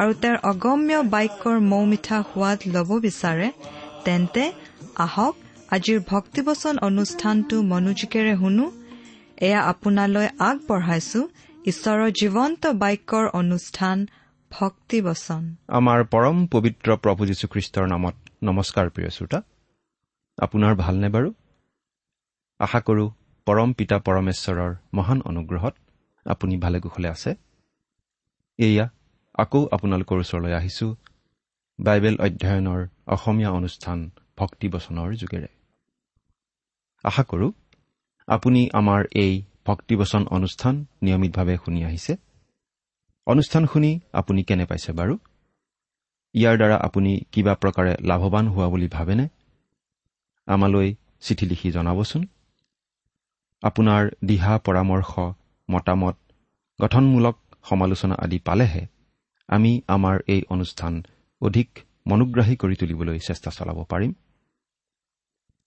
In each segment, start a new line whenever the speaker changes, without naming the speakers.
আৰু তেওঁৰ অগম্য বাক্যৰ মৌ মিঠা সোৱাদ ল'ব বিচাৰে তেন্তে আহক আজিৰ ভক্তিবচন অনুষ্ঠানটো মনোযোগেৰে শুনো। এয়া আপোনালৈ আগবঢ়াইছো ঈশ্বৰৰ জীৱন্ত বাক্যৰ অনুষ্ঠান ভক্তিবচন।
আমাৰ পৰম পবিত্ৰ প্ৰভু যীশুখ্ৰীষ্টৰ নামত নমস্কাৰ প্ৰিয় শ্ৰোতা। আপোনাৰ ভালনে বাৰু? আশা কৰোঁ পৰম পিতা পৰমেশ্বৰৰ মহান অনুগ্ৰহত আপুনি ভালে কুশলে আছে। এয়া আকৌ আপোনালোকৰ ওচৰলৈ আহিছোঁ। বাইবেল অধ্যয়নৰ অসমীয়া অনুষ্ঠান ভক্তিবচনৰ যোগেৰে। আশা কৰোঁ আপুনি আমাৰ এই ভক্তিবচন অনুষ্ঠান নিয়মিতভাৱে শুনি আহিছে। অনুষ্ঠান শুনি আপুনি কেনে পাইছে বাৰু? ইয়াৰ দ্বাৰা আপুনি কিবা প্ৰকাৰে লাভৱান হোৱা বুলি ভাবেনে? আমালৈ চিঠি লিখি জনাবচোন। আপোনাৰ দিহা পৰামৰ্শ মতামত গঠনমূলক সমালোচনা আদি পালেহে আমি আমাৰ এই অনুষ্ঠান অধিক মনোগ্ৰাহী কৰি তুলিবলৈ চেষ্টা চলাব পাৰিম।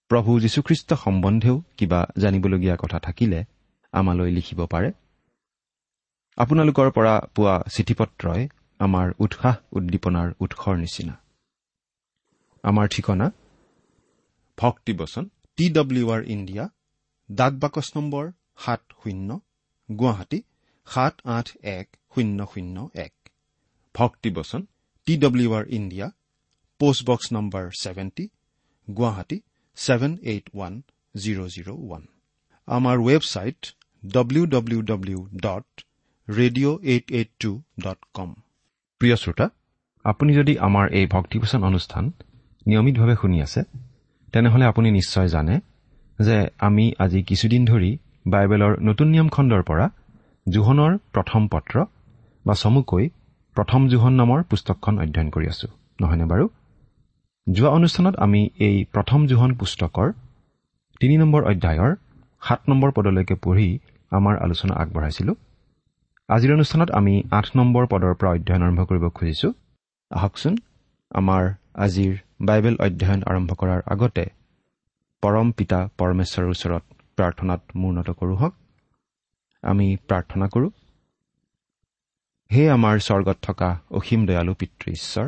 প্ৰভু যীশুখ্ৰীষ্ট সম্বন্ধেও কিবা জানিবলগীয়া কথা থাকিলে আমালৈ লিখিব পাৰে। আপোনালোকৰ পৰা পোৱা চিঠি পত্ৰই আমাৰ উৎসাহ উদ্দীপনাৰ উৎসৰ নিচিনা। আমাৰ ঠিকনা? ভক্তিবচন টি ডব্লিউ আৰ ইণ্ডিয়া ডাক বাকচ নম্বৰ সাত শূন্য গুৱাহাটী সাত আঠ এক শূন্য শূন্য এক। ভক্তিবচন T W R India postbox number seventy Guwahati seven eight one zero' zero' one. আমাৰ website W W W dot radio' eight eight two dot com প্ৰিয় শ্ৰোতা আপুনি যদি আমাৰ এই ভক্তিপোচন অনুষ্ঠান নিয়মিতভাৱে শুনি আছে তেনেহ'লে আপুনি নিশ্চয় জানে যে আমি আজি কিছুদিন ধৰি বাইবেলৰ নতুন নিয়ম খণ্ডৰ পৰা জোহনৰ প্ৰথম পত্ৰ বা চমুকৈ প্ৰথম জোহন নামৰ পুস্তকখন অধ্যয়ন কৰি আছো। নহয়নে বাৰু? যোৱা অনুষ্ঠানত আমি এই প্ৰথম জোহন পুস্তকৰ তিনি নম্বৰ অধ্যায়ৰ সাত নম্বৰ পদলৈকে পঢ়ি আমাৰ আলোচনা আগবঢ়াইছিলো। আজিৰ অনুষ্ঠানত আমি আঠ নম্বৰ পদৰ পৰা অধ্যয়ন আৰম্ভ কৰিব খুজিছো। আহকচোন আমাৰ আজিৰ বাইবেল অধ্যয়ন আৰম্ভ কৰাৰ আগতে পৰম পিতা পৰমেশ্বৰৰ ওচৰত প্ৰাৰ্থনাত মূৰ্ণত কৰোঁ হওক। আমি প্ৰাৰ্থনা কৰোঁ। হে আমাৰ স্বৰ্গত থকা অসীম দয়ালু পিতৃ ঈশ্বৰ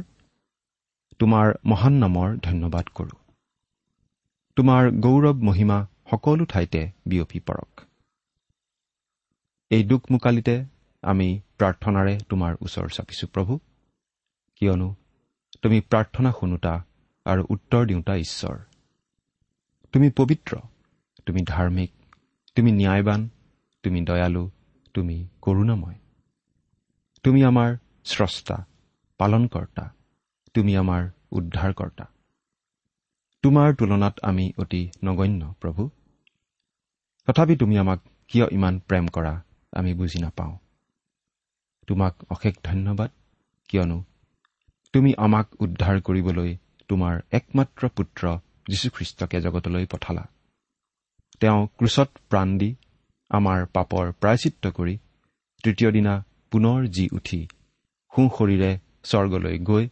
তোমাৰ মহান নামৰ ধন্যবাদ কৰোঁ। তোমাৰ গৌৰৱ মহিমা সকলো ঠাইতে বিয়পি পৰক। এই দুখ মোকালিতে আমি প্ৰাৰ্থনাৰে তোমাৰ ওচৰ চাপিছো প্ৰভু। কিয়নো তুমি প্ৰাৰ্থনা শুনোতা আৰু উত্তৰ দিওঁতা ঈশ্বৰ। তুমি পবিত্ৰ তুমি ধাৰ্মিক তুমি ন্যায়বান তুমি দয়ালু তুমি কৰোণাময়। তুমি আমাৰ স্ৰষ্টা পালনকৰ্তা। তুমি আমাৰ উদ্ধাৰকৰ্তা। তোমাৰ তুলনাত আমি অতি নগণ্য প্ৰভু। তথাপি তুমি আমাক কিয় ইমান প্ৰেম কৰা আমি বুজি নাপাওঁ। তোমাক অশেষ ধন্যবাদ কিয়নো তুমি আমাক উদ্ধাৰ কৰিবলৈ তোমাৰ একমাত্ৰ পুত্ৰ যীশুখ্ৰীষ্টকে জগতলৈ পঠালা। তেওঁ ক্ৰুচত প্ৰাণ দি আমাৰ পাপৰ প্ৰায়চিত্ৰ কৰি তৃতীয় দিনা পুনৰ জি উঠি সোঁ শৰীৰে স্বৰ্গলৈ গৈ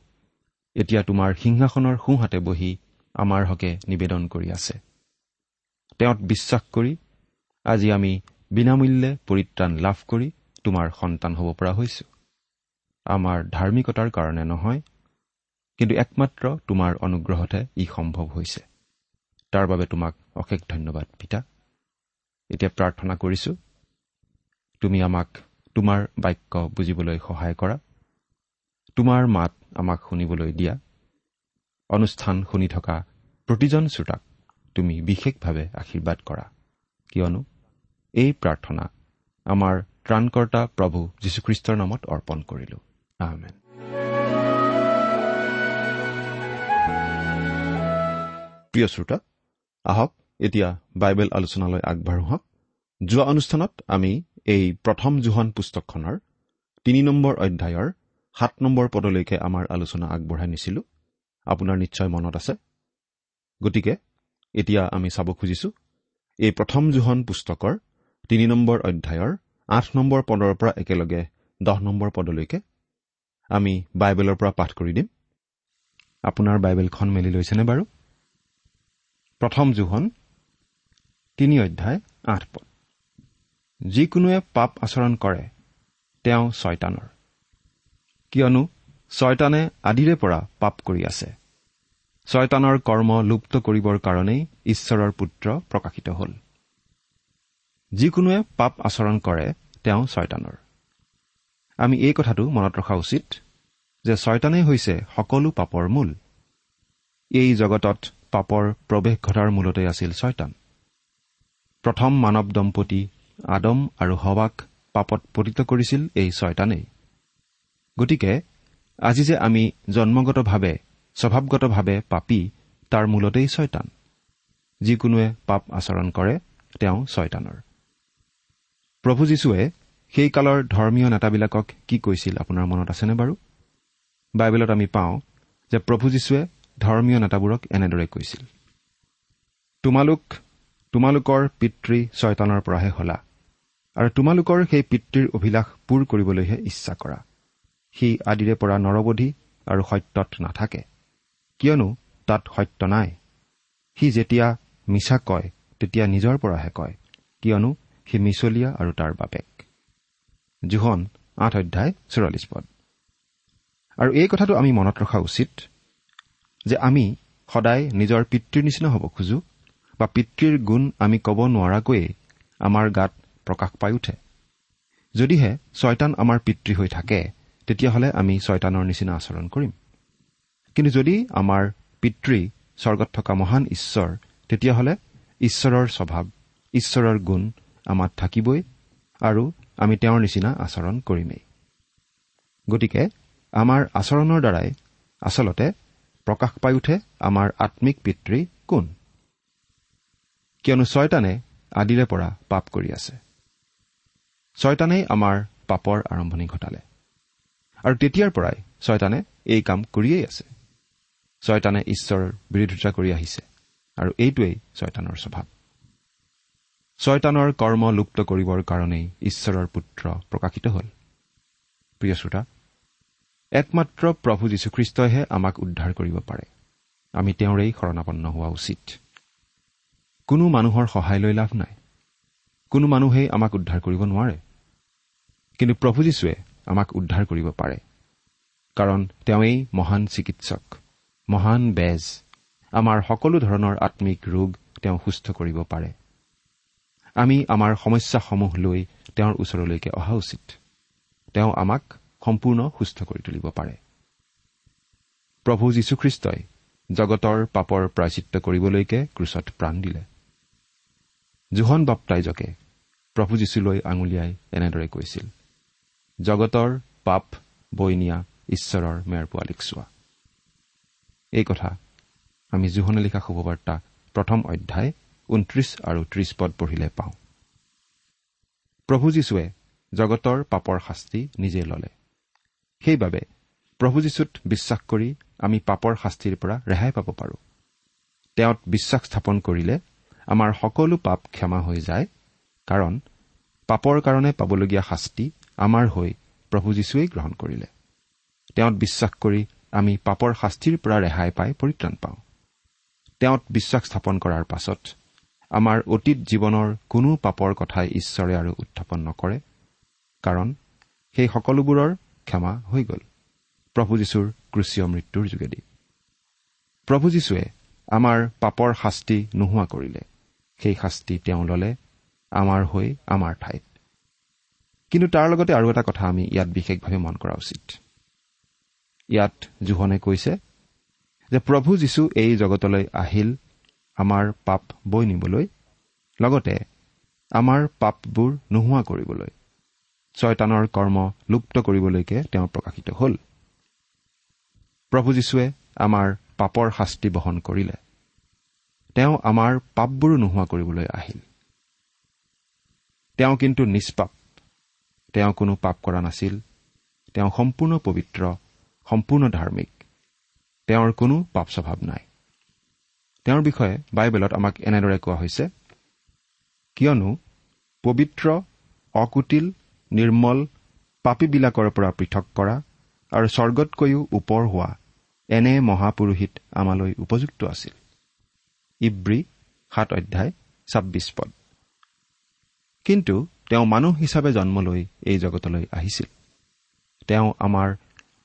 এতিয়া তোমাৰ সিংহাসনৰ সোঁহাতে বহি আমাৰ হকে নিবেদন কৰি আছে। তেওঁত বিশ্বাস কৰি আজি আমি বিনামূল্যে পৰিত্ৰাণ লাভ কৰি তোমাৰ সন্তান হ'ব পৰা হৈছো। আমাৰ ধাৰ্মিকতাৰ কাৰণে নহয় কিন্তু একমাত্ৰ তোমাৰ অনুগ্ৰহতে ই সম্ভৱ হৈছে। তাৰ বাবে তোমাক অশেষ ধন্যবাদ পিতা। এতিয়া প্ৰাৰ্থনা কৰিছো তুমি আমাক তোমাৰ বাক্য বুজিবলৈ সহায় কৰা। তোমাৰ মাত আমাক শুনিবলৈ দিয়া। অনুষ্ঠান শুনি থকা প্ৰতিজন শ্ৰোতাক তুমি বিশেষভাৱে আশীৰ্বাদ কৰা। কিয়নো এই প্ৰাৰ্থনা আমাৰ ত্ৰাণকৰ্তা প্ৰভু যীশুখ্ৰীষ্টৰ নামত অৰ্পণ কৰিলো। আহমেন প্ৰিয় শ্ৰোতা আহক এতিয়া বাইবেল আলোচনালৈ আগবাঢ়ো হওক যোৱা অনুষ্ঠানত আমি এই প্ৰথম জোহন পুস্তকখনৰ তিনি নম্বৰ অধ্যায়ৰ সাত নম্বৰ পদলৈকে আমাৰ আলোচনা আগবঢ়াই নিছিলো। আপোনাৰ নিশ্চয় মনত আছে? গতিকে এতিয়া আমি চাব খুজিছো এই প্ৰথম জোহন পুস্তকৰ তিনি নম্বৰ অধ্যায়ৰ আঠ নম্বৰ পদৰ পৰা একেলগে দহ নম্বৰ পদলৈকে আমি বাইবেলৰ পৰা পাঠ কৰি দিম। আপোনাৰ বাইবেলখন মেলি লৈছেনে বাৰু? প্ৰথম জোহন তিনি অধ্যায় আঠ পদ। যিকোনোৱে পাপ আচৰণ কৰে তেওঁ ছয়তানৰ। কিয়নো ছয়তানে আদিৰে পৰা পাপ কৰি আছে। ছয়তানৰ কৰ্ম লুপ্ত কৰিবৰ কাৰণেই ঈশ্বৰৰ পুত্ৰ প্ৰকাশিত হ'ল। যিকোনোৱে পাপ আচৰণ কৰে তেওঁ ছয়তানৰ। আমি এই কথাটো মনত ৰখা উচিত যে ছয়তানেই হৈছে সকলো পাপৰ মূল। এই জগতত পাপৰ প্ৰৱেশ ঘটাৰ মূলতে আছিল ছয়তান। প্ৰথম মানৱ দম্পতী আদম আৰু হৱাক পাপত পতিত কৰিছিল এই ছয়তানেই গতিকে আজি যে আমি জন্মগতভাৱে স্বভাৱগতভাৱে পাপী তাৰ মূলতেই ছয়তান যিকোনোৱে পাপ আচৰণ কৰে তেওঁ ছয়তানৰ প্ৰভু যীশুৱে সেই কালৰ ধৰ্মীয় নেতাবিলাকক কি কৈছিল আপোনাৰ মনত আছেনে বাৰু? বাইবেলত আমি পাওঁ যে প্ৰভু যীশুৱে ধৰ্মীয় নেতাবোৰক এনেদৰে কৈছিল। তোমালোক তোমালোকৰ পিতৃ ছয়তানৰ পৰাহে হলা। আৰু তোমালোকৰ সেই পিতৃৰ অভিলাষ পূৰ কৰিবলৈহে ইচ্ছা কৰা। সি আদিৰে পৰা নৰবধি আৰু সত্যত নাথাকে। কিয়নো তাত সত্য নাই। সি যেতিয়া মিছা কয় তেতিয়া নিজৰ পৰাহে কয় কিয়নো সি মিছলীয়া আৰু তাৰ বাপেক। জোহন আঠ অধ্যায় চৌৰাল্লিছ পদ। আৰু এই কথাটো আমি মনত ৰখা উচিত যে আমি সদায় নিজৰ পিতৃৰ নিচিনা হ'ব খোজো বা পিতৃৰ গুণ আমি ক'ব নোৱাৰাকৈয়ে আমাৰ গাত প্ৰকাশ পাই উঠে। যদিহে ছয়তান আমাৰ পিতৃ হৈ থাকে তেতিয়াহ'লে আমি ছয়তানৰ নিচিনা আচৰণ কৰিম। কিন্তু যদি আমাৰ পিতৃ স্বৰ্গত থকা মহান ঈশ্বৰ তেতিয়াহ'লে ঈশ্বৰৰ স্বভাৱ ঈশ্বৰৰ গুণ আমাত থাকিবই আৰু আমি তেওঁৰ নিচিনা আচৰণ কৰিমেই। গতিকে আমাৰ আচৰণৰ দ্বাৰাই আচলতে প্ৰকাশ পাই উঠে আমাৰ আম্মিক পিতৃ কোন। কিয়নো ছয়তানে আদিৰে পৰা পাপ কৰি আছে। ছয়তানেই আমাৰ পাপৰ আৰম্ভণি ঘটালে। আৰু তেতিয়াৰ পৰাই ছয়তানে এই কাম কৰিয়েই আছে। ছয়তানে ঈশ্বৰৰ বিৰোধিতা কৰি আহিছে আৰু এইটোৱেই ছয়তানৰ স্বভাৱ। ছয়তানৰ কৰ্ম লুপ্ত কৰিবৰ কাৰণেই ঈশ্বৰৰ পুত্ৰ প্ৰকাশিত হ'ল। প্ৰিয় শ্ৰোতা একমাত্ৰ প্ৰভু যীশুখ্ৰীষ্টইহে আমাক উদ্ধাৰ কৰিব পাৰে। আমি তেওঁৰেই শৰণাপন্ন হোৱা উচিত। কোনো মানুহৰ সহায় লৈ লাভ নাই। কোনো মানুহেই আমাক উদ্ধাৰ কৰিব নোৱাৰে। কিন্তু প্ৰভু যীশুৱে আমাক উদ্ধাৰ কৰিব পাৰে। কাৰণ তেওঁই মহান চিকিৎসক মহান বেজ আমাৰ সকলো ধৰণৰ আম্মিক ৰোগ তেওঁ সুস্থ কৰিব পাৰে। আমি আমাৰ সমস্যাসমূহ লৈ তেওঁৰ ওচৰলৈকে অহা উচিত। তেওঁ আমাক সম্পূৰ্ণ সুস্থ কৰি তুলিব পাৰে। প্ৰভু যীশুখ্ৰীষ্টই জগতৰ পাপৰ প্ৰাচিত্য কৰিবলৈকে ক্ৰুচত প্ৰাণ দিলে। জোহন বাপ্তাইজকে প্ৰভু যীশুলৈ আঙুলিয়াই এনেদৰে কৈছিল জগতৰ পাপ বৈ নিয়া ঈশ্বৰৰ মেৰ পোৱালীক চোৱা। এই কথা আমি জোহনে লিখা শুভবাৰ্তা প্ৰথম অধ্যায় ঊনত্ৰিশ আৰু ত্ৰিশ পদ পঢ়িলে পাওঁ। প্ৰভু যীশুৱে জগতৰ পাপৰ শাস্তি নিজে ললে। সেইবাবে প্ৰভু যীশুত বিশ্বাস কৰি আমি পাপৰ শাস্তিৰ পৰা ৰেহাই পাব পাৰোঁ। তেওঁত বিশ্বাস স্থাপন কৰিলে আমাৰ সকলো পাপ ক্ষমা হৈ যায় কাৰণ পাপৰ কাৰণে পাবলগীয়া শাস্তি আমাৰ হৈ প্ৰভু যীশুৱেই গ্ৰহণ কৰিলে। তেওঁত বিশ্বাস কৰি আমি পাপৰ শাস্তিৰ পৰা ৰেহাই পাই পৰিত্ৰাণ পাওঁ। তেওঁত বিশ্বাস স্থাপন কৰাৰ পাছত আমাৰ অতীত জীৱনৰ কোনো পাপৰ কথাই ঈশ্বৰে আৰু উত্থাপন নকৰে কাৰণ সেই সকলোবোৰৰ ক্ষমা হৈ গ'ল। প্ৰভু যীশুৰ ক্ৰুচীয় মৃত্যুৰ যোগেদি। প্ৰভু যীশুৱে আমাৰ পাপৰ শাস্তি নোহোৱা কৰিলে। সেই শাস্তি তেওঁ ললে আমাৰ হৈ আমাৰ ঠাইত। কিন্তু তাৰ লগতে আৰু এটা কথা আমি ইয়াত বিশেষভাৱে মন কৰা উচিত। ইয়াত জোহনে কৈছে যে প্ৰভু যীশু এই জগতলৈ আহিল আমাৰ পাপ বৈ নিবলৈ লগতে আমাৰ পাপবোৰ নোহোৱা কৰিবলৈ ছয়তানৰ কৰ্ম লুপ্ত কৰিবলৈকে তেওঁ প্ৰকাশিত হ'ল। প্ৰভু যীশুৱে আমাৰ পাপৰ শাস্তি বহন কৰিলে। তেওঁ আমাৰ পাপবোৰো নোহোৱা কৰিবলৈ আহিল। তেওঁ কিন্তু নিষ্পাপ। তেওঁ কোনো পাপ কৰা নাছিল। তেওঁ সম্পূৰ্ণ পবিত্ৰ সম্পূৰ্ণ ধাৰ্মিক। তেওঁৰ কোনো পাপ স্বভাৱ নাই। তেওঁৰ বিষয়ে বাইবেলত আমাক এনেদৰে কোৱা হৈছে কিয়নো পবিত্ৰ অকুটিল নিৰ্মল পাপীবিলাকৰ পৰা পৃথক কৰা আৰু স্বৰ্গতকৈও ওপৰ হোৱা এনে মহাপুৰোহিত আমালৈ উপযুক্ত আছিল। ইব্ৰী সাত অধ্যায় ছাব্বিছ পদ। কিন্তু তেওঁ মানুহ হিচাপে জন্ম লৈ এই জগতলৈ আহিছিল। তেওঁ আমাৰ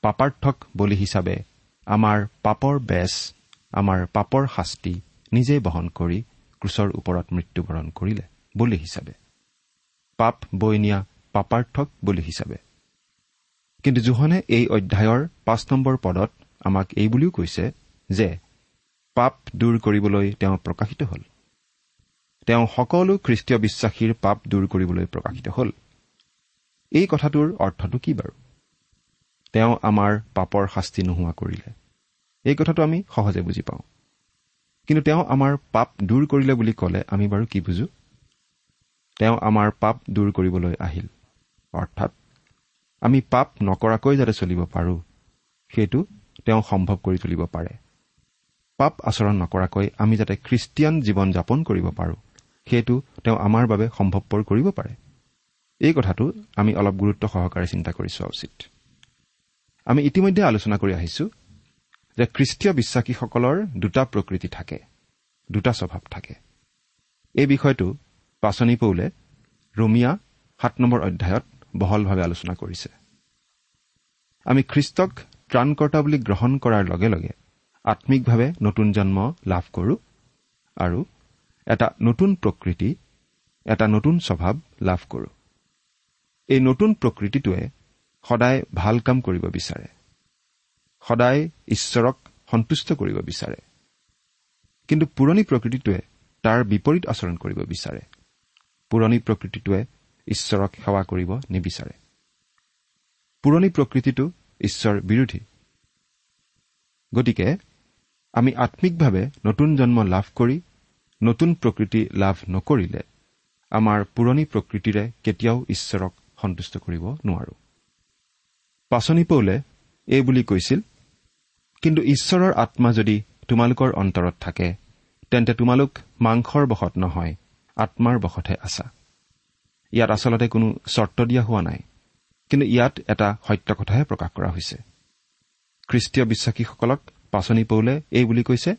পাপাৰ্থক বলি হিচাপে আমাৰ পাপৰ বেচ আমাৰ পাপৰ শাস্তি নিজেই বহন কৰি ক্ৰুচৰ ওপৰত মৃত্যুবৰণ কৰিলে বলি হিচাপে। পাপ বৈ নিয়া পাপাৰ্থক বলি হিচাপে। কিন্তু জোহনে এই অধ্যায়ৰ পাঁচ নম্বৰ পদত আমাক এই বুলিও কৈছে যে পাপ দূৰ কৰিবলৈ তেওঁ প্ৰকাশিত হ'ল। তেওঁ সকলো খ্ৰীষ্টীয় বিশ্বাসীৰ পাপ দূৰ কৰিবলৈ প্ৰকাশিত হ'ল। এই কথাটোৰ অৰ্থটো কি বাৰু? তেওঁ আমাৰ পাপৰ শাস্তি নোহোৱা কৰিলে। এই কথাটো আমি সহজে বুজি পাওঁ। কিন্তু তেওঁ আমাৰ পাপ দূৰ কৰিলে বুলি ক'লে আমি বাৰু কি বুজো? তেওঁ আমাৰ পাপ দূৰ কৰিবলৈ আহিল। অৰ্থাৎ আমি পাপ নকৰাকৈ যাতে চলিব পাৰোঁ সেইটো তেওঁ সম্ভৱ কৰি তুলিব পাৰে। পাপ আচৰণ নকৰাকৈ আমি যাতে খ্ৰীষ্টিয়ান জীৱন যাপন কৰিব পাৰোঁ সেইটো তেওঁ আমাৰ বাবে সম্ভৱপৰ কৰিব পাৰে। এই কথাটো আমি অলপ গুৰুত্ব সহকাৰে চিন্তা কৰি চোৱা উচিত। আমি ইতিমধ্যে আলোচনা কৰি আহিছো যে খ্ৰীষ্টীয় বিশ্বাসীসকলৰ দুটা প্ৰকৃতি থাকে দুটা স্বভাৱ থাকে। এই বিষয়টো পাচনি পৌলে ৰোমিয়া সাত নম্বৰ অধ্যায়ত বহলভাৱে আলোচনা কৰিছে। আমি খ্ৰীষ্টক ত্ৰাণকৰ্তা বুলি গ্ৰহণ কৰাৰ লগে লগে আম্মিকভাৱে নতুন জন্ম লাভ কৰোঁ আৰু এটা নতুন প্ৰকৃতি এটা নতুন স্বভাৱ লাভ কৰোঁ। এই নতুন প্ৰকৃতিটোৱে সদায় ভাল কাম কৰিব বিচাৰে। সদায় ঈশ্বৰক সন্তুষ্ট কৰিব বিচাৰে। কিন্তু পুৰণি প্ৰকৃতিটোৱে তাৰ বিপৰীত আচৰণ কৰিব বিচাৰে। পুৰণি প্ৰকৃতিটোৱে ঈশ্বৰক সেৱা কৰিব নিবিচাৰে। পুৰণি প্ৰকৃতিটো ঈশ্বৰ বিৰোধী। গতিকে আমি আম্মিকভাৱে নতুন জন্ম লাভ কৰি নতুন প্ৰকৃতি লাভ নকৰিলে আমাৰ পুৰণি প্ৰকৃতিৰে কেতিয়াও ঈশ্বৰক সন্তুষ্ট কৰিব নোৱাৰো। পাচনি পৌলে এই বুলি কৈছিল কিন্তু ঈশ্বৰৰ আত্মা যদি তোমালোকৰ অন্তৰত থাকে তেন্তে তোমালোক মাংসৰ বশত নহয় আত্মাৰ বশতহে আছা। ইয়াত আচলতে কোনো চৰ্ত দিয়া হোৱা নাই কিন্তু ইয়াত এটা সত্য কথাহে প্ৰকাশ কৰা হৈছে। খ্ৰীষ্টীয় বিশ্বাসীসকলক পাচনি পৌলে এই বুলি কৈছে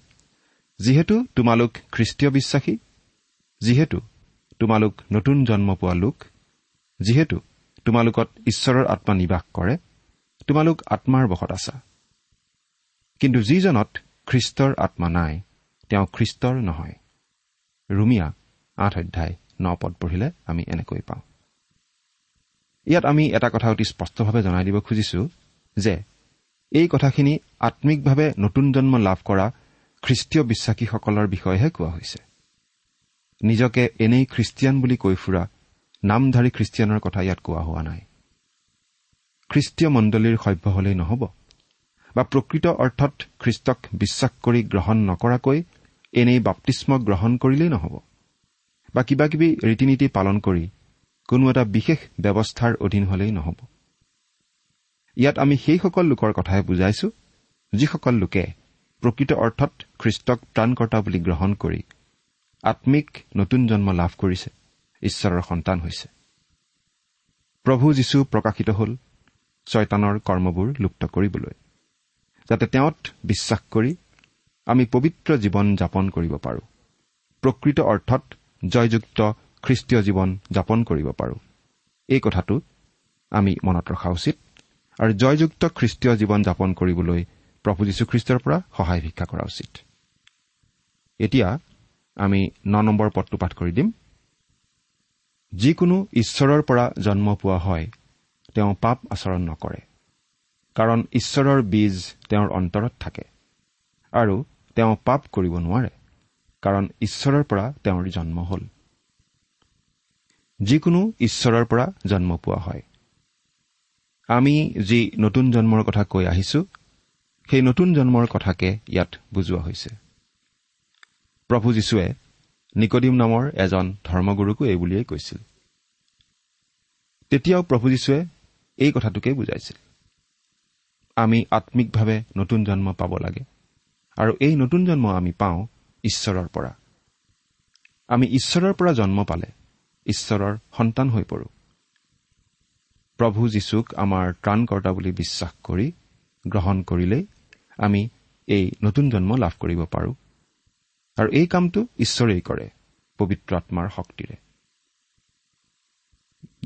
যিহেতু তোমালোক খ্ৰীষ্টীয় বিশ্বাসী যিহেতু তোমালোক নতুন জন্ম পোৱা লোক যিহেতু তোমালোকত ঈশ্বৰৰ আত্মা নিবাস কৰে তোমালোক আত্মাৰ বশত আছা। কিন্তু যিজনত খ্ৰীষ্টৰ আত্মা নাই তেওঁ খ্ৰীষ্টৰ নহয়। ৰুমিয়া আঠ অধ্যায় ন পদ পঢ়িলে আমি এনেকৈ পাওঁ। ইয়াত আমি এটা কথা অতি স্পষ্টভাৱে জনাই দিব খুজিছো যে এই কথাখিনি আম্মিকভাৱে নতুন জন্ম লাভ কৰা খ্ৰীষ্টীয় বিশ্বাসীসকলৰ বিষয়েহে কোৱা হৈছে। নিজকে এনেই খ্ৰীষ্টিয়ান বুলি কৈ ফুৰা নামধাৰী খ্ৰীষ্টিয়ানৰ কথা ইয়াত কোৱা হোৱা নাই। খ্ৰীষ্টীয় মণ্ডলীৰ সভ্য হলেই নহ'ব বা প্ৰকৃত অৰ্থত খ্ৰীষ্টক বিশ্বাস কৰি গ্ৰহণ নকৰাকৈ এনেই বাপ্তিস্ম গ্ৰহণ কৰিলেই নহ'ব বা কিবা কিবি ৰীতি নীতি পালন কৰি কোনো এটা বিশেষ ব্যৱস্থাৰ অধীন হলেই নহ'ব। ইয়াত আমি সেইসকল লোকৰ কথাই বুজাইছো যিসকল লোকে প্ৰকৃত অৰ্থত খ্ৰীষ্টক ত্ৰাণকৰ্তা বুলি গ্ৰহণ কৰি আম্মিক নতুন জন্ম লাভ কৰিছে ঈশ্বৰৰ সন্তান হৈছে। প্ৰভু যীশু প্ৰকাশিত হ'ল ছয়তানৰ কৰ্মবোৰ লুপ্ত কৰিবলৈ যাতে তেওঁত বিশ্বাস কৰি আমি পবিত্ৰ জীৱন যাপন কৰিব পাৰোঁ। প্ৰকৃত অৰ্থত জয়যুক্ত খ্ৰীষ্টীয় জীৱন যাপন কৰিব পাৰোঁ। এই কথাটো আমি মনত ৰখা উচিত। আৰু জয়যুক্ত খ্ৰীষ্টীয় জীৱন যাপন কৰিবলৈ প্ৰভু যীশুখ্ৰীষ্টৰ পৰা সহায় ভিক্ষা কৰা উচিত। এতিয়া আমি ন নম্বৰ পদটো পাঠ কৰি দিম। যিকোনো ঈশ্বৰৰ পৰা জন্ম পোৱা হয় তেওঁ পাপ আচৰণ নকৰে কাৰণ ঈশ্বৰৰ বীজ তেওঁৰ অন্তৰত থাকে আৰু তেওঁ পাপ কৰিব নোৱাৰে কাৰণ ঈশ্বৰৰ পৰা তেওঁৰ জন্ম হ'ল। যিকোনো ঈশ্বৰৰ পৰা জন্ম পোৱা হয়। আমি যি নতুন জন্মৰ কথা কৈ আহিছো সেই নতুন জন্মৰ কথাকে ইয়াত বুজোৱা হৈছে। প্ৰভু যীশুৱে নিকডিম নামৰ এজন ধৰ্মগুৰুকো এই বুলিয়েই কৈছিল। তেতিয়াও প্ৰভু যীশুৱে এই কথাটোকে বুজাইছিল। আমি আম্মিকভাৱে নতুন জন্ম পাব লাগে আৰু এই নতুন জন্ম আমি পাওঁ ঈশ্বৰৰ পৰা। আমি ঈশ্বৰৰ পৰা জন্ম পালে ঈশ্বৰৰ সন্তান হৈ পৰো। প্ৰভু যীশুক আমাৰ ত্ৰাণকৰ্তা বুলি বিশ্বাস কৰি গ্ৰহণ কৰিলেই আমি এই নতুন জন্ম লাভ কৰিব পাৰোঁ। আৰু এই কামটো ঈশ্বৰেই কৰে পবিত্ৰ আত্মাৰ শক্তিৰে।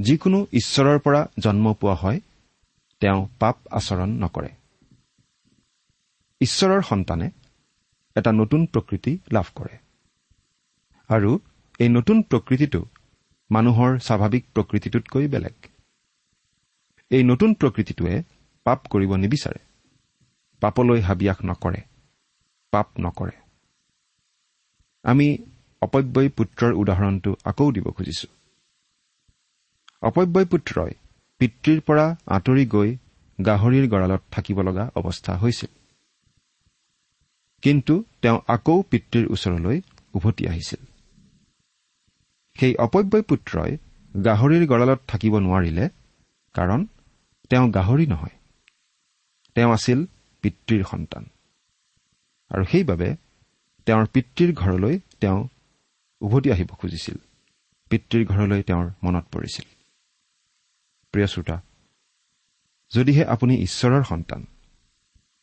যিকোনো ঈশ্বৰৰ পৰা জন্ম পোৱা হয় তেওঁ পাপ আচৰণ নকৰে। ঈশ্বৰৰ সন্তানে এটা নতুন প্ৰকৃতি লাভ কৰে। আৰু এই নতুন প্ৰকৃতিটো মানুহৰ স্বাভাৱিক প্ৰকৃতিটোতকৈ বেলেগ। এই নতুন প্ৰকৃতিটোৱে পাপ কৰিব নিবিচাৰে। পাপলৈ হাবিয়াস নকৰে পাপ নকৰে। আমি অপব্যয় পুত্ৰৰ উদাহৰণটো আকৌ দিব খুজিছো। অপব্যয় পুত্ৰই পিতৃৰ পৰা আঁতৰি গৈ গাহৰিৰ গঁড়ালত থাকিব লগা অৱস্থা হৈছিল। কিন্তু তেওঁ আকৌ পিতৃৰ ওচৰলৈ উভতি আহিছিল। সেই অপব্যয় পুত্ৰই গাহৰিৰ গঁড়ালত থাকিব নোৱাৰিলে কাৰণ তেওঁ গাহৰি নহয়। তেওঁ আছিল পিতৃৰ সন্তান। আৰু সেইবাবে তেওঁৰ পিতৃৰ ঘৰলৈ তেওঁ উভতি আহিব খুজিছিল। পিতৃৰ ঘৰলৈ তেওঁৰ মনত পৰিছিল। প্ৰিয় শ্ৰোতা যদিহে আপুনি ঈশ্বৰৰ সন্তান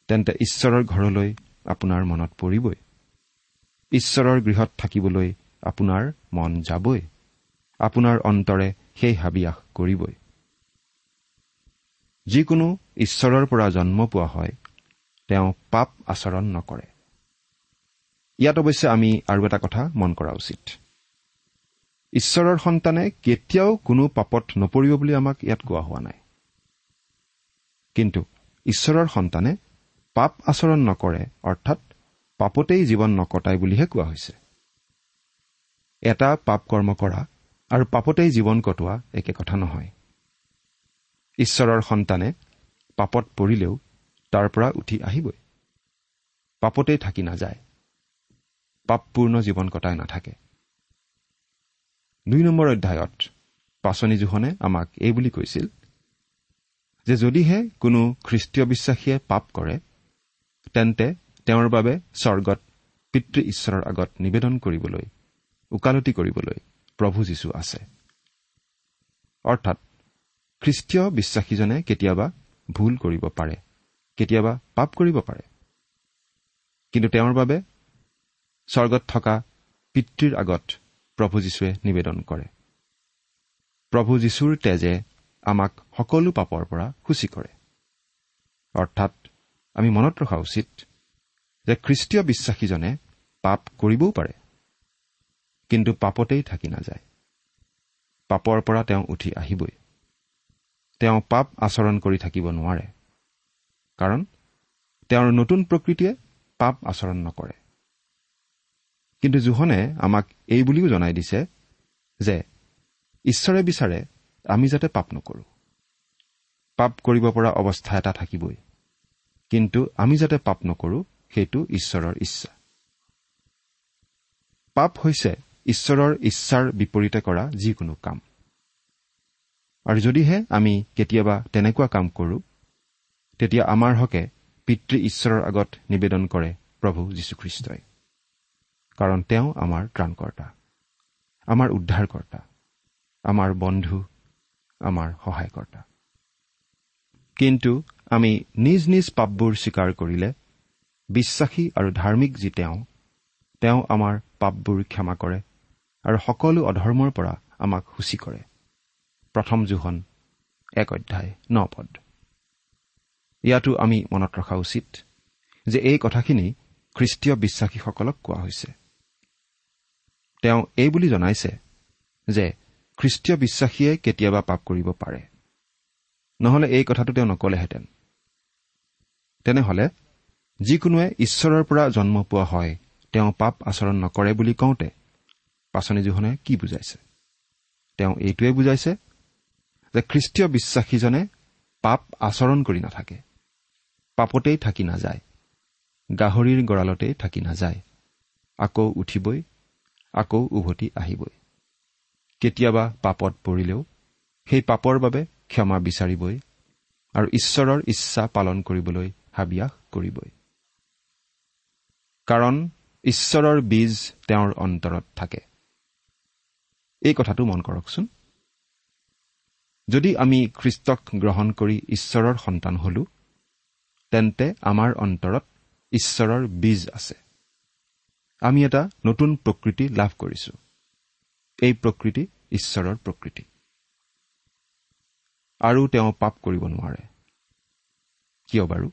তেন্তে ঈশ্বৰৰ ঘৰলৈ আপোনাৰ মনত পৰিবই। ঈশ্বৰৰ গৃহত থাকিবলৈ আপোনাৰ মন যাবই। আপোনাৰ অন্তৰে সেই হাবিয়াস কৰিবই। যিকোনো ঈশ্বৰৰ পৰা জন্ম পোৱা হয় তেওঁ পাপ আচৰণ নকৰে। ইয়াত অৱশ্যে আমি আৰু এটা কথা মন কৰা উচিত। ঈশ্বৰৰ সন্তানে কেতিয়াও কোনো পাপত নপৰিব বুলি আমাক ইয়াত কোৱা হোৱা নাই। কিন্তু ঈশ্বৰৰ সন্তানে পাপ আচৰণ নকৰে অৰ্থাৎ পাপতেই জীৱন নকটাই বুলিহে কোৱা হৈছে। এটা পাপ কৰ্ম কৰা আৰু পাপতেই জীৱন কটোৱা একে কথা নহয়। ঈশ্বৰৰ সন্তানে পাপত পৰিলেও তাৰ পৰা উঠি আহিবই। পাপতেই থাকি নাযায়। পাপপূৰ্ণ জীৱন কটাই নাথাকে। দুই নম্বৰ অধ্যায়ত পাচনি জোখনে আমাক এই বুলি কৈছিল যে যদিহে কোনো খ্ৰীষ্টীয় বিশ্বাসীয়ে পাপ কৰে তেন্তে তেওঁৰ বাবে স্বৰ্গত পিতৃ ঈশ্বৰৰ আগত নিবেদন কৰিবলৈ ওকালতি কৰিবলৈ প্ৰভু যীশু আছে। অৰ্থাৎ খ্ৰীষ্টীয় বিশ্বাসীজনে কেতিয়াবা ভুল কৰিব পাৰে। কেতিয়াবা পাপ কৰিব পাৰে। কিন্তু তেওঁৰ বাবে স্বৰ্গত থকা পিতৃৰ আগত প্ৰভু যীশুৱে নিবেদন কৰে। প্ৰভু যীশুৰ তেজে আমাক সকলো পাপৰ পৰা সূচী কৰে। অৰ্থাৎ আমি মনত ৰখা উচিত যে খ্ৰীষ্টীয় বিশ্বাসীজনে পাপ কৰিবও পাৰে কিন্তু পাপতেই থাকি নাযায়। পাপৰ পৰা তেওঁ উঠি আহিবই। তেওঁ পাপ আচৰণ কৰি থাকিব নোৱাৰে। কাৰণ তেওঁৰ নতুন প্ৰকৃতিয়ে পাপ আচৰণ নকৰে। কিন্তু জোহনে আমাক এই বুলিও জনাই দিছে যে ঈশ্বৰে বিচাৰে আমি যাতে পাপ নকৰো। পাপ কৰিব পৰা অৱস্থা এটা থাকিবই। কিন্তু আমি যাতে পাপ নকৰো সেইটো ঈশ্বৰৰ ইচ্ছা। পাপ হৈছে ঈশ্বৰৰ ইচ্ছাৰ বিপৰীতে কৰা যিকোনো কাম। আৰু যদিহে আমি কেতিয়াবা তেনেকুৱা কাম কৰোঁ তেতিয়া আমাৰ হকে পিতৃ ঈশ্বৰৰ আগত নিবেদন কৰে প্ৰভু যীশুখ্ৰীষ্টই। কাৰণ তেওঁ আমাৰ ত্ৰাণকৰ্তা আমাৰ উদ্ধাৰকৰ্তা আমাৰ বন্ধু আমাৰ সহায়কৰ্তা। কিন্তু আমি নিজ নিজ পাপবোৰ স্বীকাৰ কৰিলে বিশ্বাসী আৰু ধাৰ্মিক যি তেওঁ তেওঁ আমাৰ পাপবোৰ ক্ষমা কৰে আৰু সকলো অধৰ্মৰ পৰা আমাক সূচী কৰে। প্ৰথম জোহন এক অধ্যায় ন পদ। ইয়াতো আমি মনত ৰখা উচিত যে এই কথাখিনি খ্ৰীষ্টীয় বিশ্বাসীসকলক কোৱা হৈছে। তেওঁ এই বুলি জনাইছে যে খ্ৰীষ্টীয় বিশ্বাসীয়ে কেতিয়াবা পাপ কৰিব পাৰে। নহলে এই কথাটো তেওঁ নকলেহেঁতেন। তেনেহলে যিকোনোৱে ঈশ্বৰৰ পৰা জন্ম পোৱা হয় তেওঁ পাপ আচৰণ নকৰে বুলি কওঁতে পাচনিজোহনে কি বুজাইছে? তেওঁ এইটোৱে বুজাইছে যে খ্ৰীষ্টীয় বিশ্বাসীজনে পাপ আচৰণ কৰি নাথাকে। পাপতেই থাকি নাযায় গাহৰিৰ গঁড়ালতেই থাকি নাযায় আকৌ উঠিবই আকৌ উভতি আহিবই। কেতিয়াবা পাপত পৰিলেও সেই পাপৰ বাবে ক্ষমা বিচাৰিবই আৰু ঈশ্বৰৰ ইচ্ছা পালন কৰিবলৈ হাবিয়াস কৰিবই। কাৰণ ঈশ্বৰৰ বীজ তেওঁৰ অন্তৰত থাকে। এই কথাটো মন কৰকচোন। যদি আমি খ্ৰীষ্টক গ্ৰহণ কৰি ঈশ্বৰৰ সন্তান হলো তেন্তে আমাৰ অন্তৰত ঈশ্বৰৰ বীজ আছে। আমি এটা নতুন প্ৰকৃতি লাভ কৰিছো। এই প্ৰকৃতি ঈশ্বৰৰ প্ৰকৃতি। আৰু তেওঁ পাপ কৰিব নোৱাৰে। কিয় বাৰু?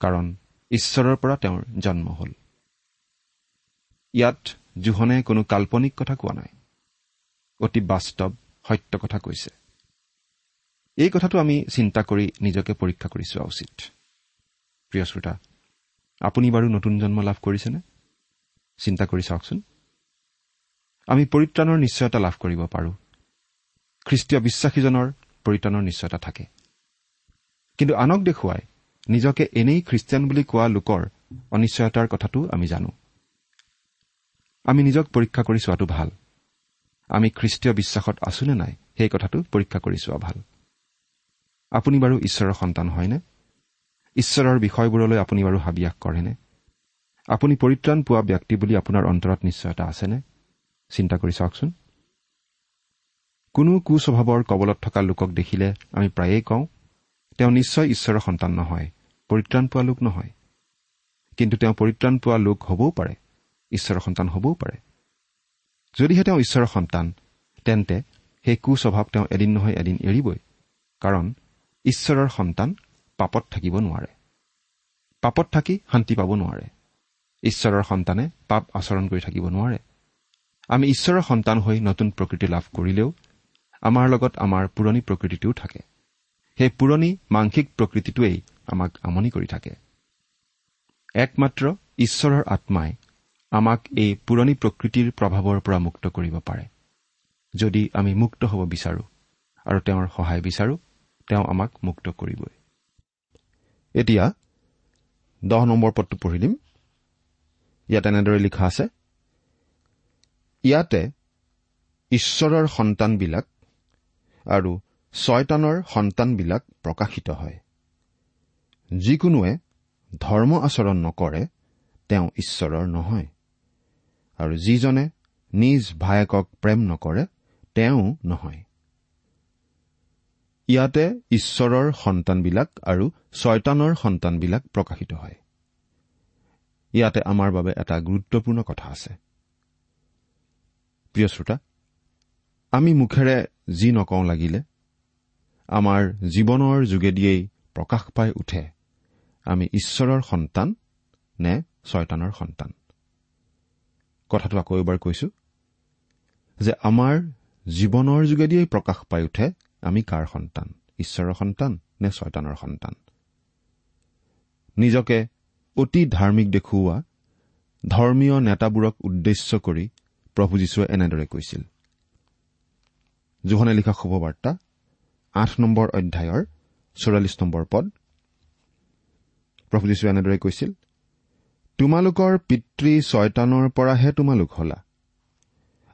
কাৰণ ঈশ্বৰৰ পৰা তেওঁৰ জন্ম হ'ল। ইয়াত জোহনে কোনো কাল্পনিক কথা কোৱা নাই। অতি বাস্তৱ সত্য কথা কৈছে। এই কথাটো আমি চিন্তা কৰি নিজকে পৰীক্ষা কৰি চোৱা উচিত। প্ৰিয় শ্ৰোতা আপুনি বাৰু নতুন জন্ম লাভ কৰিছেনে? চিন্তা কৰি চাওকচোন। আমি পৰিত্ৰাণৰ নিশ্চয়তা লাভ কৰিব পাৰোঁ। খ্ৰীষ্টীয় বিশ্বাসীজনৰ পৰিত্ৰাণৰ নিশ্চয়তা থাকে। কিন্তু আনক দেখুৱাই নিজকে এনেই খ্ৰীষ্টিয়ান বুলি কোৱা লোকৰ অনিশ্চয়তাৰ কথাটো আমি জানো। আমি নিজক পৰীক্ষা কৰি চোৱাটো ভাল। আমি খ্ৰীষ্টীয় বিশ্বাসত আছো নে নাই সেই কথাটো পৰীক্ষা কৰি চোৱা ভাল। আপুনি বাৰু ঈশ্বৰৰ সন্তান হয়নে? ঈশ্বৰৰ বিষয়বোৰলৈ আপুনি বাৰু হাবিয়াস কৰেনে? আপুনি পৰিত্ৰাণ পোৱা ব্যক্তি বুলি আপোনাৰ অন্তৰত নিশ্চয়তা আছেনে? চিন্তা কৰি চাওকচোন। কোনো কুস্বভাৱৰ কবলত থকা লোকক দেখিলে আমি প্ৰায়েই কওঁ তেওঁ নিশ্চয় ঈশ্বৰৰ সন্তান নহয় পৰিত্ৰাণ পোৱা লোক নহয়। কিন্তু তেওঁ পৰিত্ৰাণ পোৱা লোক হবও পাৰে ঈশ্বৰৰ সন্তান হবও পাৰে। যদিহে তেওঁ ঈশ্বৰৰ সন্তান তেন্তে সেই কুস্বভাৱ তেওঁ এদিন নহয় এদিন এৰিবই। কাৰণ ঈশ্বৰৰ সন্তান পাপত থাকিব নোৱাৰে। পাপত থাকি শান্তি পাব নোৱাৰে। ঈশ্বৰৰ সন্তানে পাপ আচৰণ কৰি থাকিব নোৱাৰে। আমি ঈশ্বৰৰ সন্তান হৈ নতুন প্ৰকৃতি লাভ কৰিলেও আমাৰ লগত আমাৰ পুৰণি প্ৰকৃতিটোও থাকে। সেই পুৰণি মাংসিক প্ৰকৃতিটোৱেই আমাক আমনি কৰি থাকে। একমাত্ৰ ঈশ্বৰৰ আত্মাই আমাক এই পুৰণি প্ৰকৃতিৰ প্ৰভাৱৰ পৰা মুক্ত কৰিব পাৰে। যদি আমি মুক্ত হ'ব বিচাৰো আৰু তেওঁৰ সহায় বিচাৰো তেওঁ আমাক মুক্ত কৰিবই। এতিয়া দহ নম্বৰ পদটো পঢ়ি দিম। ইয়াত এনেদৰে লিখা আছে ইয়াতে ঈশ্বৰৰ সন্তানবিলাক আৰু ছয়তানৰ সন্তানবিলাক প্ৰকাশিত হয়। যিকোনোৱে ধৰ্ম আচৰণ নকৰে তেওঁ ঈশ্বৰৰ নহয়। আৰু যিজনে নিজ ভায়েকক প্ৰেম নকৰে তেওঁ নহয়। ইয়াতে ঈশ্বৰৰ সন্তানবিলাক আৰু ছয়তানৰ সন্তানবিলাক প্ৰকাশিত হয়। ইয়াতে আমাৰ বাবে এটা গুৰুত্বপূৰ্ণ কথা আছে। প্ৰিয় শ্ৰোতা আমি মুখেৰে যি নকওঁ লাগিলে আমাৰ জীৱনৰ যোগেদিয়েই প্ৰকাশ পাই উঠে আমি ঈশ্বৰৰ সন্তান নে ছয়তানৰ সন্তান। কথাটো আকৌ এবাৰ কৈছো যে আমাৰ জীৱনৰ যোগেদিয়েই প্ৰকাশ পাই উঠে আমি কাৰ সন্তান? ঈশ্বৰৰ সন্তান নে ছয়তানৰ সন্তান? নিজকে অতি ধাৰ্মিক দেখুওৱা ধৰ্মীয় নেতাবোৰক উদ্দেশ্য কৰি প্ৰভু যীশুৱে এনেদৰে কৈছিল। জোহনে লিখা শুভবাৰ্তা আঠ নম্বৰ অধ্যায়ৰ চৌৰাল্লিছ নম্বৰ পদ। প্ৰভু যীশুৱে এনেদৰে কৈছিল তোমালোকৰ পিতৃ ছয়তানৰ পৰাহে তোমালোক হলা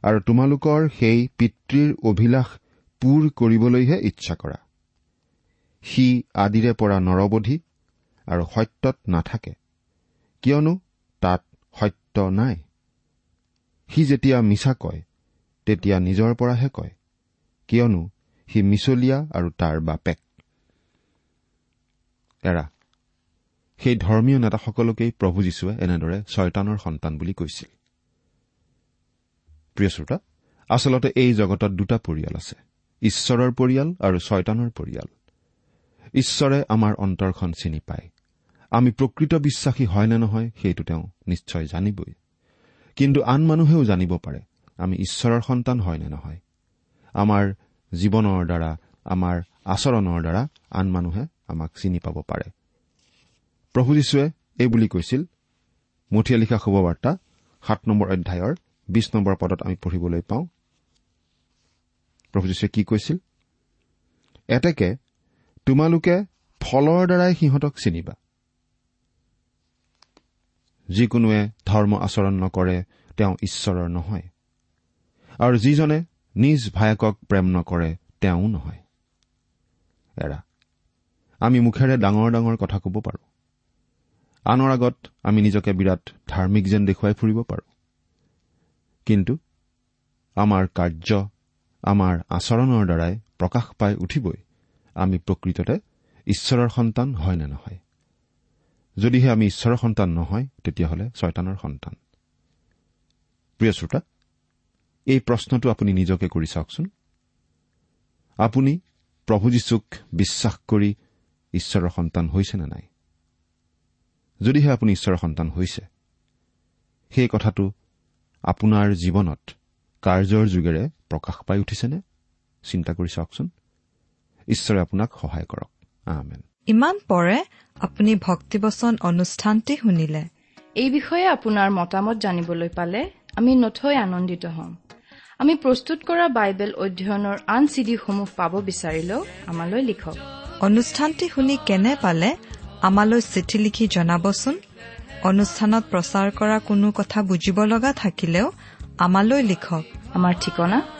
আৰু তোমালোকৰ সেই পিতৃৰ অভিলাষ পূৰ কৰিবলৈহে ইচ্ছা কৰা। সি আদিৰে পৰা নৰবধি আৰু সত্যত নাথাকে। কিয়নো তাত সত্য নাই। সি যেতিয়া মিছা কয় তেতিয়া নিজৰ পৰাহে কয়। কিয়নো সি মিছলীয়া আৰু তাৰ বাপেক। এৰা সেই ধৰ্মীয় নেতাসকলকেই প্ৰভু যীশুৱে এনেদৰে ছয়তানৰ সন্তান বুলি কৈছিল। প্ৰিয় শ্ৰোতা আচলতে এই জগতত দুটা পৰিয়াল আছে। ঈশ্বৰৰ পৰিয়াল আৰু ছয়তানৰ পৰিয়াল। ঈশ্বৰে আমাৰ অন্তৰখন চিনি পায়। আমি প্ৰকৃত বিশ্বাসী হয় নে নহয় সেইটো তেওঁ নিশ্চয় জানিবই। কিন্তু আন মানুহেও জানিব পাৰে আমি ঈশ্বৰৰ সন্তান হয় নে নহয়। আমাৰ জীৱনৰ দ্বাৰা আমাৰ আচৰণৰ দ্বাৰা আন মানুহে আমাক চিনি পাব পাৰে। প্ৰভু যীশুৱে এই বুলি কৈছিল মুঠিয়া লিখা শুভবাৰ্তা সাত নম্বৰ অধ্যায়ৰ বিশ নম্বৰ পদত আমি পঢ়িবলৈ পাওঁ। প্ৰভু যীশুৱে কি কৈছিল? এতেকে তোমালোকে ফলৰ দ্বাৰাই সিহঁতক চিনিবা। যিকোনোৱে ধৰ্ম আচৰণ নকৰে তেওঁ ঈশ্বৰৰ নহয়। আৰু যিজনে নিজ ভায়েকক প্ৰেম নকৰে তেওঁও নহয়। এৰা আমি মুখেৰে ডাঙৰ ডাঙৰ কথা ক'ব পাৰোঁ। আনৰ আগত আমি নিজকে বিৰাট ধাৰ্মিক যেন দেখুৱাই ফুৰিব পাৰোঁ। কিন্তু আমাৰ কাৰ্য আমাৰ আচৰণৰ দ্বাৰাই প্ৰকাশ পাই উঠিবই। আমি প্ৰকৃততে ঈশ্বৰৰ সন্তান হয় নে নহয়? যদিহে আমি ঈশ্বৰৰ সন্তান নহয় তেতিয়াহ'লে ছয়তানৰ সন্তান। প্ৰিয় শ্ৰোতা এই প্ৰশ্নটো আপুনি নিজকে কৰি চাওকচোন। আপুনি প্ৰভু যীশুক বিশ্বাস কৰি ঈশ্বৰৰ সন্তান হৈছে নে নাই? যদিহে আপুনি ঈশ্বৰৰ সন্তান হৈছে সেই কথাটো আপোনাৰ জীৱনত কাৰ্যৰ যোগেৰে প্ৰকাশ পাই উঠিছেনে? চিন্তা কৰি চাওকচোন। ঈশ্বৰে আপোনাক সহায় কৰক।
ইমান পৰে আপুনি ভক্তিবচন অনুষ্ঠানটি শুনিলে।
এই বিষয়ে আপোনাৰ মতামত জানিবলৈ পালে আমি নথৈ আনন্দিত হ'ম। আমি প্ৰস্তুত কৰা বাইবেল অধ্যয়নৰ আন চিডিসমূহ পাব বিচাৰিলেও আমালৈ লিখক।
অনুষ্ঠানটি শুনি কেনে পালে আমালৈ চিঠি লিখি জনাবচোন। অনুষ্ঠানত প্ৰচাৰ কৰা কোনো কথা বুজিব লগা থাকিলেও আমালৈ লিখক।
আমাৰ ঠিকনা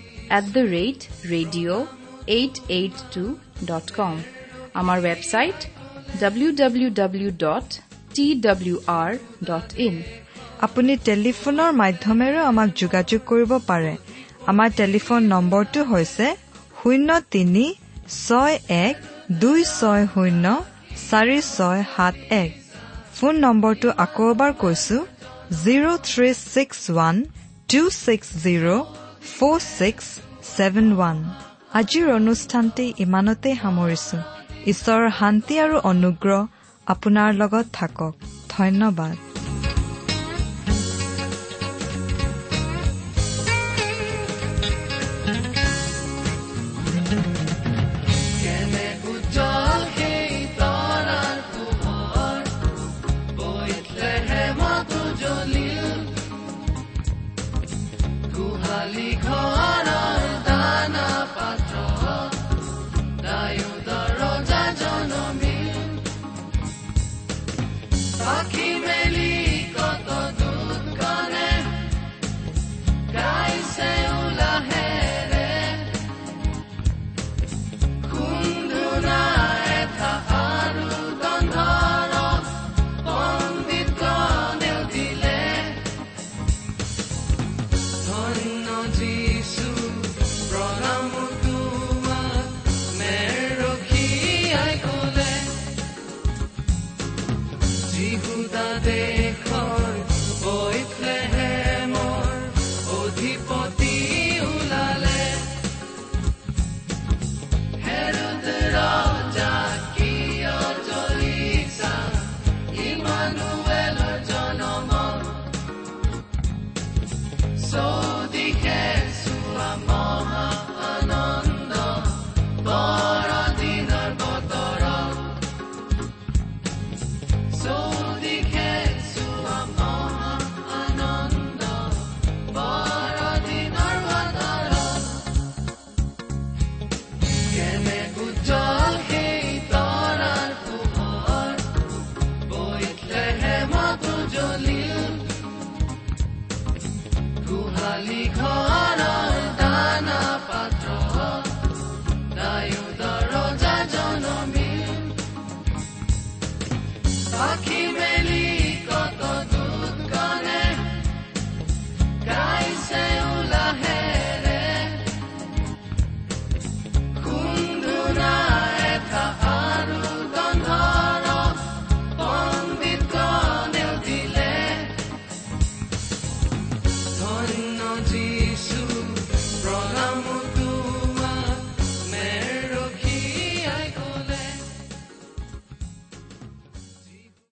at the rate radio' eight eight two dot com আমাৰ website W W W dot T W R dot in
আপুনি টেলিফোনৰ মাধ্যমেৰেও আমাক যোগাযোগ কৰিব পাৰে আমাৰ টেলিফোন নম্বৰটো হৈছে শূন্য তিনি ছয় এক দুই ছয় শূন্য চাৰি ছয় সাত এক ফোন নম্বৰটো আকৌ এবাৰ কৈছো zero' three six one two six zero' four six seven one আজিৰ অনুষ্ঠানটি ইমানতে সামৰিছো ঈশ্বৰৰ শান্তি আৰু অনুগ্ৰহ আপোনাৰ লগত থাকক ধন্যবাদ